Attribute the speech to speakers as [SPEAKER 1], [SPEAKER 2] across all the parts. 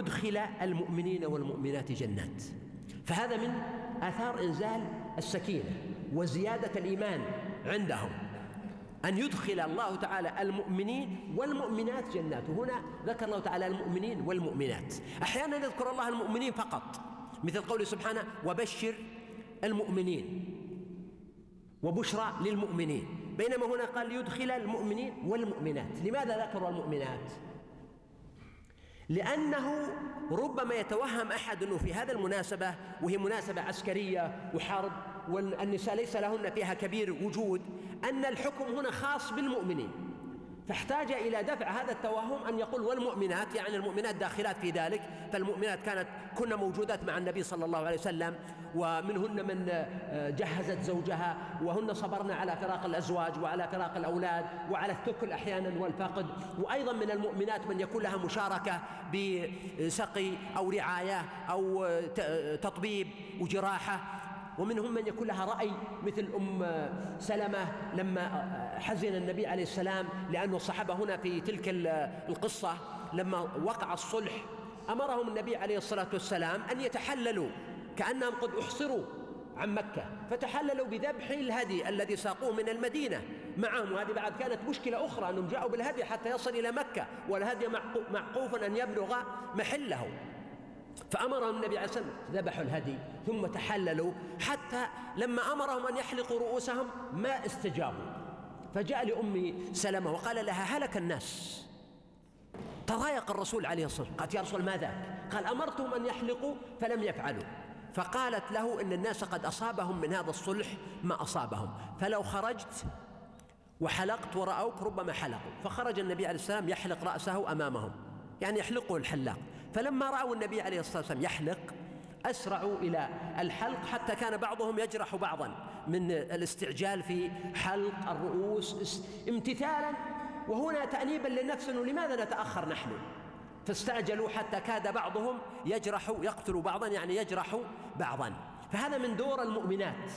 [SPEAKER 1] ليدخل المؤمنين والمؤمنات جنات. فهذا من آثار إنزال السكينة وزيادة الإيمان عندهم. أن يدخل الله تعالى المؤمنين والمؤمنات جنات. وهنا ذكر الله تعالى المؤمنين والمؤمنات. أحيانا يذكر الله المؤمنين فقط. مثل قوله سبحانه وبشر المؤمنين وبشرى للمؤمنين. بينما هنا قال ليدخل المؤمنين والمؤمنات. لماذا ذكر المؤمنات؟ لأنه ربما يتوهم أحد أنه في هذا المناسبة وهي مناسبة عسكرية وحرب والنساء ليس لهن فيها كبير وجود أن الحكم هنا خاص بالمؤمنين. فاحتاج إلى دفع هذا التوهم أن يقول والمؤمنات يعني المؤمنات داخلات في ذلك فالمؤمنات كانت كن موجودات مع النبي صلى الله عليه وسلم ومنهن من آه، جهزت زوجها وهن صبرن على فراق الأزواج وعلى فراق الأولاد وعلى الثكل أحيانا والفقد. وأيضا من المؤمنات من يكون لها مشاركة بسقي أو رعاية أو آه، تطبيب وجراحة. ومنهم من يكون لها رأي مثل أم سلمة لما حزن النبي عليه السلام لأنه الصحابة هنا في تلك القصة لما وقع الصلح أمرهم النبي عليه الصلاة والسلام أن يتحللوا كأنهم قد أحصروا عن مكة فتحللوا بذبح الهدي الذي ساقوه من المدينة معهم. وهذه بعد كانت مشكلة أخرى أنهم جاءوا بالهدي حتى يصل إلى مكة والهدي معقوف أن يبلغ محله. فأمرهم النبي عليه الصلاة والسلام ذبحوا الهدي ثم تحللوا حتى لما أمرهم أن يحلقوا رؤوسهم ما استجابوا. فجاء لأم سلمة وقال لها هلك الناس. تضايق الرسول عليه الصلاة والسلام قالت يا رسول ماذا؟ قال أمرتهم أن يحلقوا فلم يفعلوا. فقالت له إن الناس قد أصابهم من هذا الصلح ما أصابهم. فلو خرجت وحلقت ورأوك ربما حلقوا. فخرج النبي عليه السلام يحلق رأسه أمامهم يعني يحلقه الحلاق. فلما رأوا النبي عليه الصلاة والسلام يحلق أسرعوا إلى الحلق حتى كان بعضهم يجرح بعضا من الاستعجال في حلق الرؤوس امتثالا. وهنا تأنيبا للنفس أنه لماذا نتأخر نحن؟ فاستعجلوا حتى كاد بعضهم يجرح يقتل بعضا يعني يجرح بعضا. فهذا من دور المؤمنات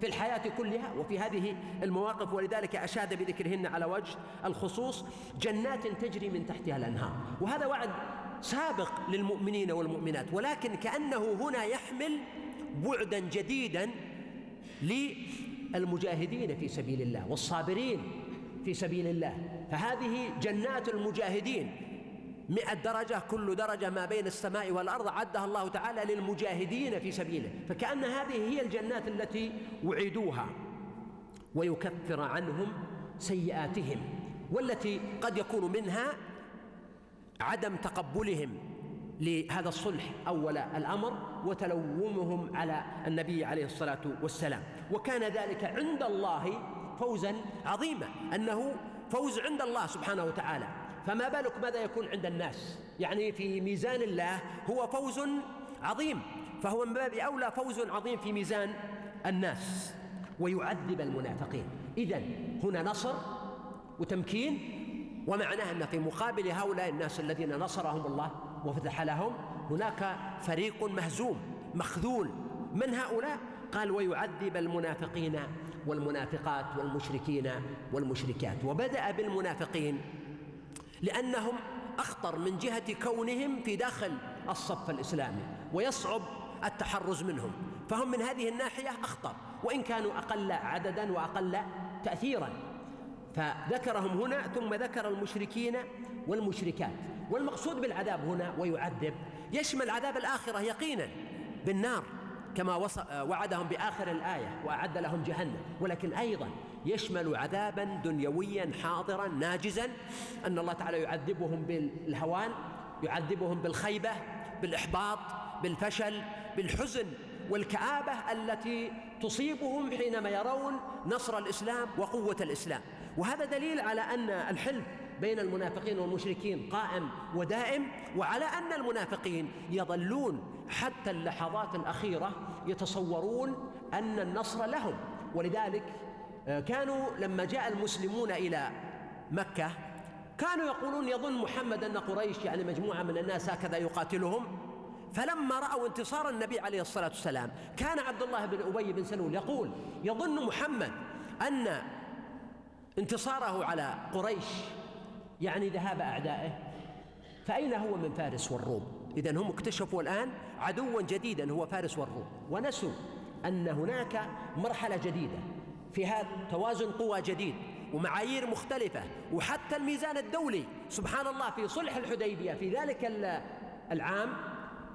[SPEAKER 1] في الحياة كلها وفي هذه المواقف. ولذلك أشاد بذكرهن على وجه الخصوص جنات تجري من تحتها الأنهار. وهذا وعد سابق للمؤمنين والمؤمنات ولكن كأنه هنا يحمل بعدا جديدا للمجاهدين في سبيل الله والصابرين في سبيل الله. فهذه جنات المجاهدين مئة درجة كل درجة ما بين السماء والأرض عدها الله تعالى للمجاهدين في سبيله. فكأن هذه هي الجنات التي وعدوها ويكفر عنهم سيئاتهم والتي قد يكون منها عدم تقبلهم لهذا الصلح أول الأمر وتلومهم على النبي عليه الصلاة والسلام. وكان ذلك عند الله فوزا عظيما أنه فوز عند الله سبحانه وتعالى. فما بالك ماذا يكون عند الناس؟ يعني في ميزان الله هو فوز عظيم فهو من باب أولى فوز عظيم في ميزان الناس ويعذب المنافقين. إذا هنا نصر وتمكين ومعناه أن في مقابل هؤلاء الناس الذين نصرهم الله وفتح لهم هناك فريق مهزوم مخذول. من هؤلاء؟ قال ويعذب المنافقين والمنافقات والمشركين والمشركات. وبدأ بالمنافقين لأنهم أخطر من جهة كونهم في داخل الصف الإسلامي ويصعب التحرز منهم. فهم من هذه الناحية أخطر وإن كانوا أقل عددا وأقل تأثيرا. فذكرهم هنا ثم ذكر المشركين والمشركات. والمقصود بالعذاب هنا ويعذب يشمل عذاب الآخرة يقينا بالنار كما وعدهم بآخر الآية وأعد لهم جهنم. ولكن أيضا يشمل عذابا دنيويا حاضرا ناجزا أن الله تعالى يعذبهم بالهوان يعذبهم بالخيبة بالإحباط بالفشل بالحزن والكآبة التي تصيبهم حينما يرون نصر الإسلام وقوة الإسلام. وهذا دليل على أن الحلف بين المنافقين والمشركين قائم ودائم وعلى أن المنافقين يظلون حتى اللحظات الأخيرة يتصورون أن النصر لهم. ولذلك آه، كانوا لما جاء المسلمون إلى مكة كانوا يقولون يظن محمد أن قريش يعني مجموعة من الناس هكذا يقاتلهم. فلما رأوا انتصار النبي عليه الصلاة والسلام كان عبد الله بن أبي بن سلول يقول يظن محمد أن انتصاره على قريش يعني ذهاب أعدائه. فأين هو من فارس والروم؟ إذا هم اكتشفوا الآن عدوا جديدا هو فارس والروم. ونسوا أن هناك مرحلة جديدة في هذا توازن قوى جديد ومعايير مختلفة وحتى الميزان الدولي سبحان الله في صلح الحديبية في ذلك العام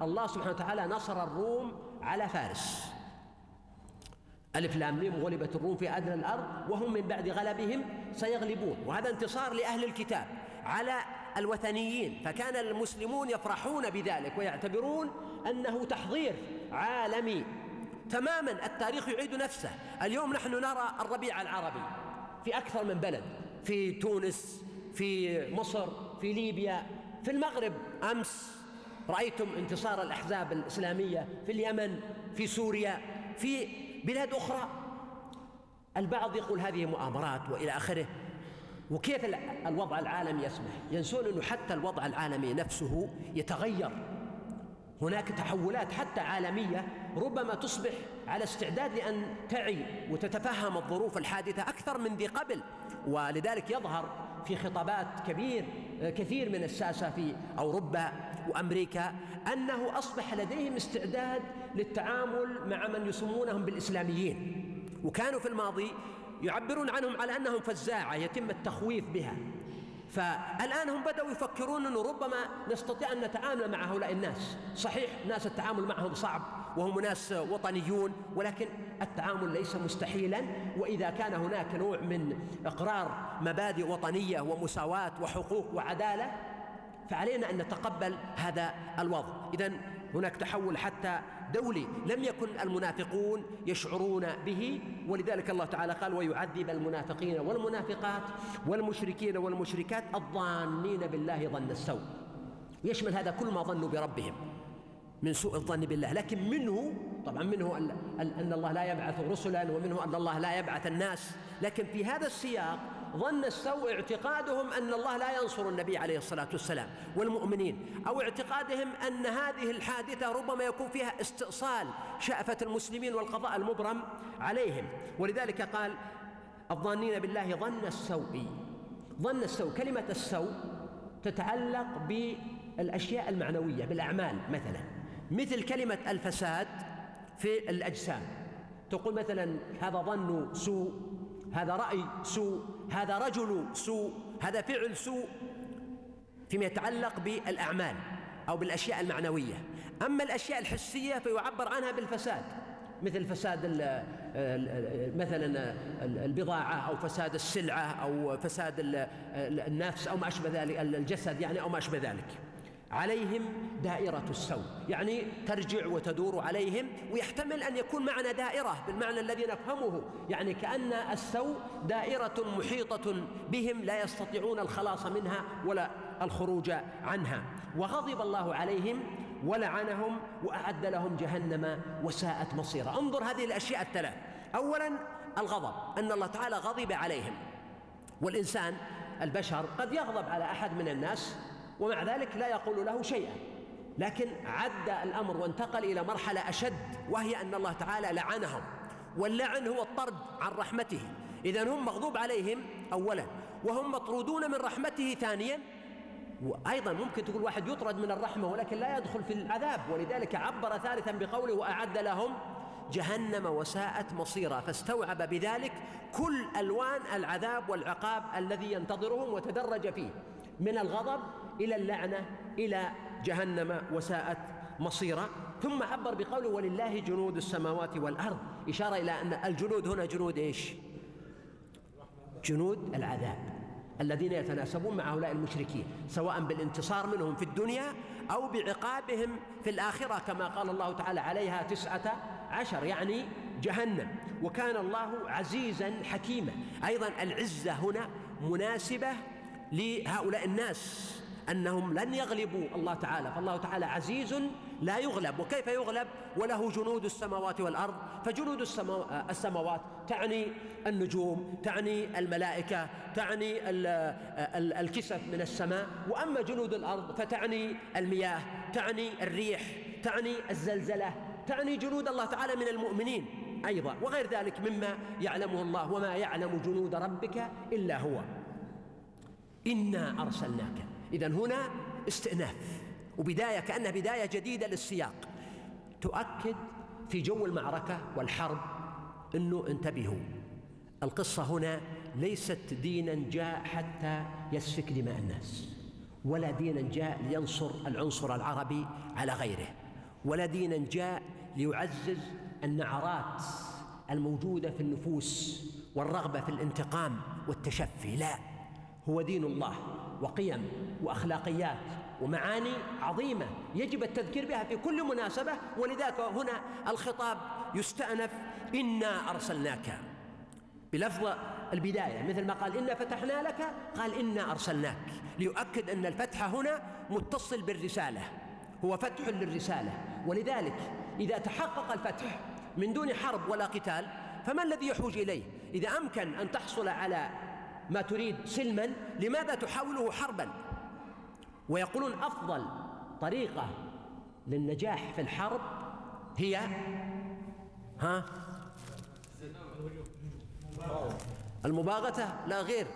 [SPEAKER 1] الله سبحانه وتعالى نصر الروم على فارس. ألف لام ميم غلبت الروم في أدنى الأرض وهم من بعد غلبهم سيغلبون. وهذا انتصار لأهل الكتاب على الوثنيين. فكان المسلمون يفرحون بذلك ويعتبرون أنه تحضير عالمي. تماما التاريخ يعيد نفسه. اليوم نحن نرى الربيع العربي في أكثر من بلد في تونس في مصر في ليبيا في المغرب. أمس رأيتم انتصار الأحزاب الإسلامية في اليمن في سوريا في بلاد أخرى. البعض يقول هذه مؤامرات وإلى آخره. وكيف الوضع العالمي يسمح؟ ينسون أنه حتى الوضع العالمي نفسه يتغير. هناك تحولات حتى عالمية ربما تصبح على استعداد لأن تعي وتتفهم الظروف الحادثة أكثر من ذي قبل. ولذلك يظهر في خطابات كبير كثير من الساسة في أوروبا وأمريكا أنه أصبح لديهم استعداد للتعامل مع من يسمونهم بالإسلاميين. وكانوا في الماضي يعبرون عنهم على أنهم فزاعة يتم التخويف بها. فالآن هم بدأوا يفكرون أنه ربما نستطيع أن نتعامل مع هؤلاء الناس. صحيح ناس التعامل معهم صعب وهم ناس وطنيون ولكن التعامل ليس مستحيلا. وإذا كان هناك نوع من إقرار مبادئ وطنية ومساواة وحقوق وعدالة فعلينا أن نتقبل هذا الوضع. إذا هناك تحول حتى دولي لم يكن المنافقون يشعرون به. ولذلك الله تعالى قال ويعذب المنافقين والمنافقات والمشركين والمشركات الظانين بالله ظن السوء. يشمل هذا كل ما ظنوا بربهم. من سوء الظن بالله. لكن منه طبعا منه أن الله لا يبعث رسلا ومنه أن الله لا يبعث الناس. لكن في هذا السياق ظن السوء اعتقادهم أن الله لا ينصر النبي عليه الصلاة والسلام والمؤمنين أو اعتقادهم أن هذه الحادثة ربما يكون فيها استئصال شأفة المسلمين والقضاء المبرم عليهم. ولذلك قال الظانين بالله ظن السوء. ظن السوء كلمة السوء تتعلق بالأشياء المعنوية بالأعمال مثلا. مثل كلمة الفساد في الأجسام. تقول مثلا هذا ظن سوء هذا رأي سوء هذا رجل سوء هذا فعل سوء فيما يتعلق بالأعمال أو بالأشياء المعنوية. أما الأشياء الحسية فيعبر عنها بالفساد مثل فساد مثلا البضاعة أو فساد السلعة أو فساد النفس أو ما أشبه ذلك الجسد يعني أو ما أشبه ذلك. عليهم دائرة السوء. يعني ترجع وتدور عليهم ويحتمل أن يكون معنى دائرة بالمعنى الذي نفهمه. يعني كأن السوء دائرة محيطة بهم لا يستطيعون الخلاص منها ولا الخروج عنها. وغضب الله عليهم ولعنهم وأعد لهم جهنم وساءت مصيرا انظر هذه الأشياء الثلاث. أولا الغضب أن الله تعالى غضب عليهم. والإنسان البشر قد يغضب على أحد من الناس ومع ذلك لا يقول له شيئا. لكن عد الأمر وانتقل إلى مرحلة أشد وهي أن الله تعالى لعنهم. واللعن هو الطرد عن رحمته. اذا هم مغضوب عليهم اولا وهم مطرودون من رحمته ثانيا. وأيضا ممكن تقول واحد يطرد من الرحمة ولكن لا يدخل في العذاب. ولذلك عبر ثالثا بقوله وأعد لهم جهنم وساءت مصيرا. فاستوعب بذلك كل ألوان العذاب والعقاب الذي ينتظرهم وتدرج فيه. من الغضب إلى اللعنة إلى جهنم وساءت مصيرا. ثم عبر بقوله ولله جنود السماوات والأرض. إشارة إلى أن الجنود هنا جنود إيش؟ جنود العذاب الذين يتناسبون مع هؤلاء المشركين سواء بالانتصار منهم في الدنيا أو بعقابهم في الآخرة كما قال الله تعالى عليها تسعة عشر يعني جهنم. وكان الله عزيزا حكيما. أيضا العزة هنا مناسبة لهؤلاء الناس. أنهم لن يغلبوا الله تعالى فالله تعالى عزيز لا يغلب. وكيف يغلب؟ وله جنود السماوات والأرض. فجنود السماوات تعني النجوم تعني الملائكة تعني الكسف من السماء. وأما جنود الأرض فتعني المياه تعني الريح تعني الزلزلة تعني جنود الله تعالى من المؤمنين أيضا. وغير ذلك مما يعلمه الله وما يعلم جنود ربك إلا هو. إنا أرسلناك إذا هنا استئناف وبداية كأنها بداية جديدة للسياق. تؤكد في جو المعركة والحرب أنه انتبهوا. القصة هنا ليست دينا جاء حتى يسفك دماء الناس ولا دينا جاء لينصر العنصر العربي على غيره ولا دينا جاء ليعزز النعرات الموجودة في النفوس والرغبة في الانتقام والتشفي لا هو دين الله. وقيم وأخلاقيات ومعاني عظيمة يجب التذكير بها في كل مناسبة ولذلك هنا الخطاب يستأنف إنا أرسلناك. بلفظ البداية مثل ما قال إنا فتحنا لك. قال إنا أرسلناك. ليؤكد أن الفتح هنا متصل بالرسالة هو فتح للرسالة. ولذلك إذا تحقق الفتح من دون حرب ولا قتال فما الذي يحوج إليه؟ إذا أمكن أن تحصل على ما تريد سلما لماذا تحاوله حربا؟ ويقولون أفضل طريقة للنجاح في الحرب هي ها؟ المباغتة؟ لا غير.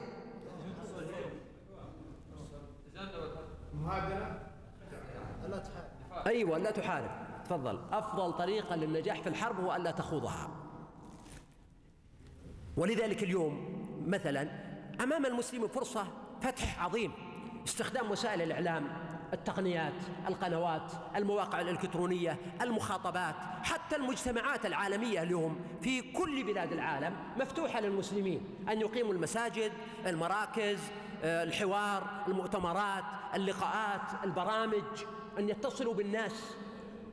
[SPEAKER 1] أيوه لا تحارب. تفضل. أفضل طريقة للنجاح في الحرب هو الا تخوضها. ولذلك اليوم مثلا أمام المسلم فرصة فتح عظيم. استخدام وسائل الإعلام التقنيات القنوات المواقع الإلكترونية المخاطبات حتى المجتمعات العالمية اليوم في كل بلاد العالم مفتوحة للمسلمين. أن يقيموا المساجد المراكز آه، الحوار المؤتمرات اللقاءات البرامج أن يتصلوا بالناس.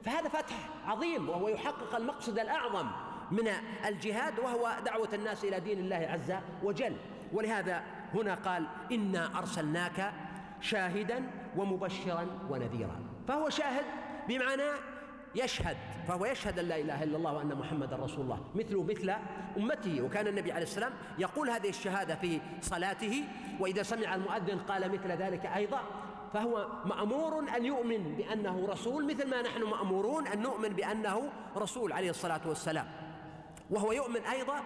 [SPEAKER 1] فهذا فتح عظيم وهو يحقق المقصد الأعظم من الجهاد وهو دعوة الناس إلى دين الله عز وجل. ولهذا هنا قال إنا أرسلناك شاهدا ومبشرا ونذيرا. فهو شاهد بمعنى يشهد فهو يشهد أن لا إله إلا الله وأن محمدا رسول الله مثله مثل أمته. وكان النبي عليه السلام يقول هذه الشهادة في صلاته وإذا سمع المؤذن قال مثل ذلك أيضا. فهو مأمور أن يؤمن بأنه رسول مثل ما نحن مأمورون أن نؤمن بأنه رسول عليه الصلاة والسلام. وهو يؤمن أيضا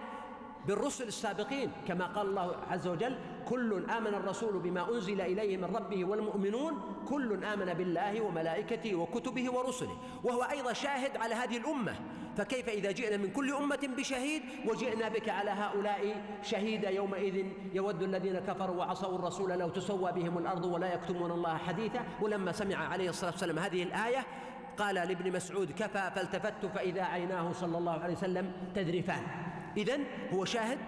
[SPEAKER 1] بالرسل السابقين. كما قال الله عز وجل كل آمن الرسول بما أنزل إليه من ربه والمؤمنون كل آمن بالله وملائكته وكتبه ورسله. وهو أيضا شاهد على هذه الأمة. فكيف إذا جئنا من كل أمة بشهيد وجئنا بك على هؤلاء شهيدا يومئذ يود الذين كفروا وعصوا الرسول لو تسوى بهم الأرض ولا يكتمون الله حديثا. ولما سمع عليه الصلاة والسلام هذه الآية قال لابن مسعود كفى فالتفت فإذا عيناه صلى الله عليه وسلم تذرفان. إذن هو شاهد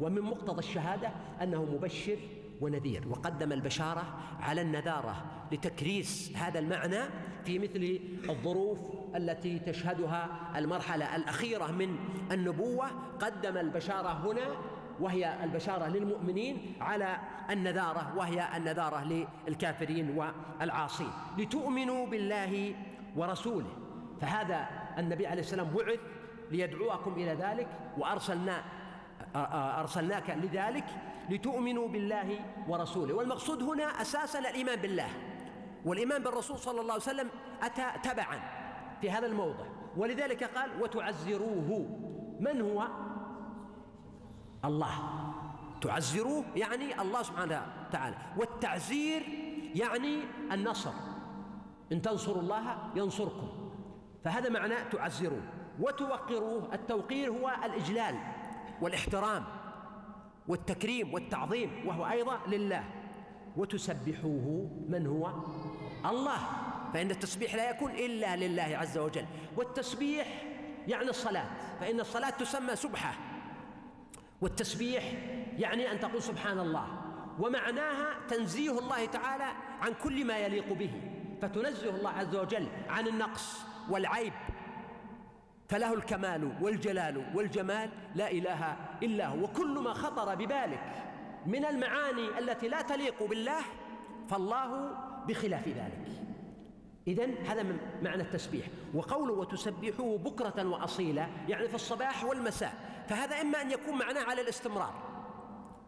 [SPEAKER 1] ومن مقتضى الشهادة أنه مبشر ونذير وقدم البشارة على النذارة لتكريس هذا المعنى في مثل الظروف التي تشهدها المرحلة الأخيرة من النبوة. قدم البشارة هنا وهي البشارة للمؤمنين على النذارة وهي النذارة للكافرين والعاصين. لتؤمنوا بالله ورسوله. فهذا النبي عليه السلام بعث ليدعوكم إلى ذلك وأرسلنا أرسلناك لذلك لتؤمنوا بالله ورسوله. والمقصود هنا أساسا الإيمان بالله. والإيمان بالرسول صلى الله عليه وسلم أتى تبعا في هذا الموضع. ولذلك قال وتعزروه. من هو؟ الله. تعزروه يعني الله سبحانه وتعالى. والتعزير يعني النصر. إن تنصروا الله ينصركم. فهذا معنى تعزروه. وتوقروه. التوقير هو الإجلال والاحترام والتكريم والتعظيم وهو أيضا لله. وتسبحوه من هو؟ الله. فإن التسبيح لا يكون إلا لله عز وجل. والتسبيح يعني الصلاة. فإن الصلاة تسمى سبحة. والتسبيح يعني أن تقول سبحان الله. ومعناها تنزيه الله تعالى عن كل ما يليق به. فتنزه الله عز وجل عن النقص والعيب فله الكمال والجلال والجمال لا إله إلا هو. وكل ما خطر ببالك من المعاني التي لا تليق بالله فالله بخلاف ذلك. إذن هذا من معنى التسبيح. وقوله وتسبحوه بكرة وأصيلا يعني في الصباح والمساء. فهذا إما أن يكون معناه على الاستمرار.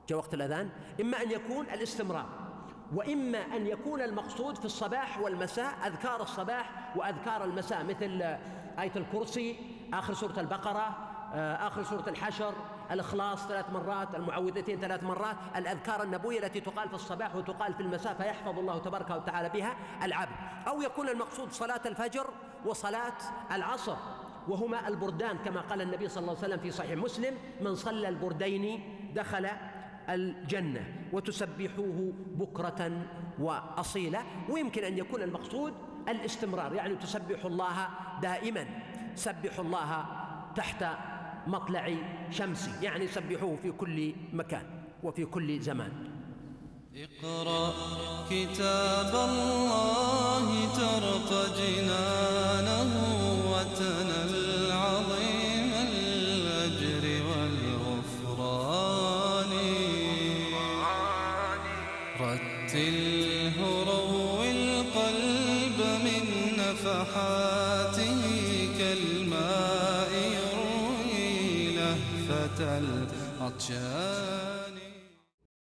[SPEAKER 1] جاء وقت الأذان. إما أن يكون الاستمرار. وإما أن يكون المقصود في الصباح والمساء أذكار الصباح وأذكار المساء مثل آية الكرسي آخر سورة البقرة آه، آخر سورة الحشر الإخلاص ثلاث مرات المعوذتين ثلاث مرات الأذكار النبوية التي تقال في الصباح وتقال في المساء فيحفظ الله تبارك وتعالى بها العبد. أو يكون المقصود صلاة الفجر وصلاة العصر وهما البردان كما قال النبي صلى الله عليه وسلم في صحيح مسلم من صلى البردين دخل الجنة وتسبحوه بكرة وأصيلا. ويمكن أن يكون المقصود الاستمرار يعني تسبح الله دائما. سبحوا الله تحت مطلع شمس. يعني سبحوه في كل مكان وفي كل زمان.
[SPEAKER 2] اقرأ كتاب الله ترق جنانه وتنل كالماء يروي لهفة العطشان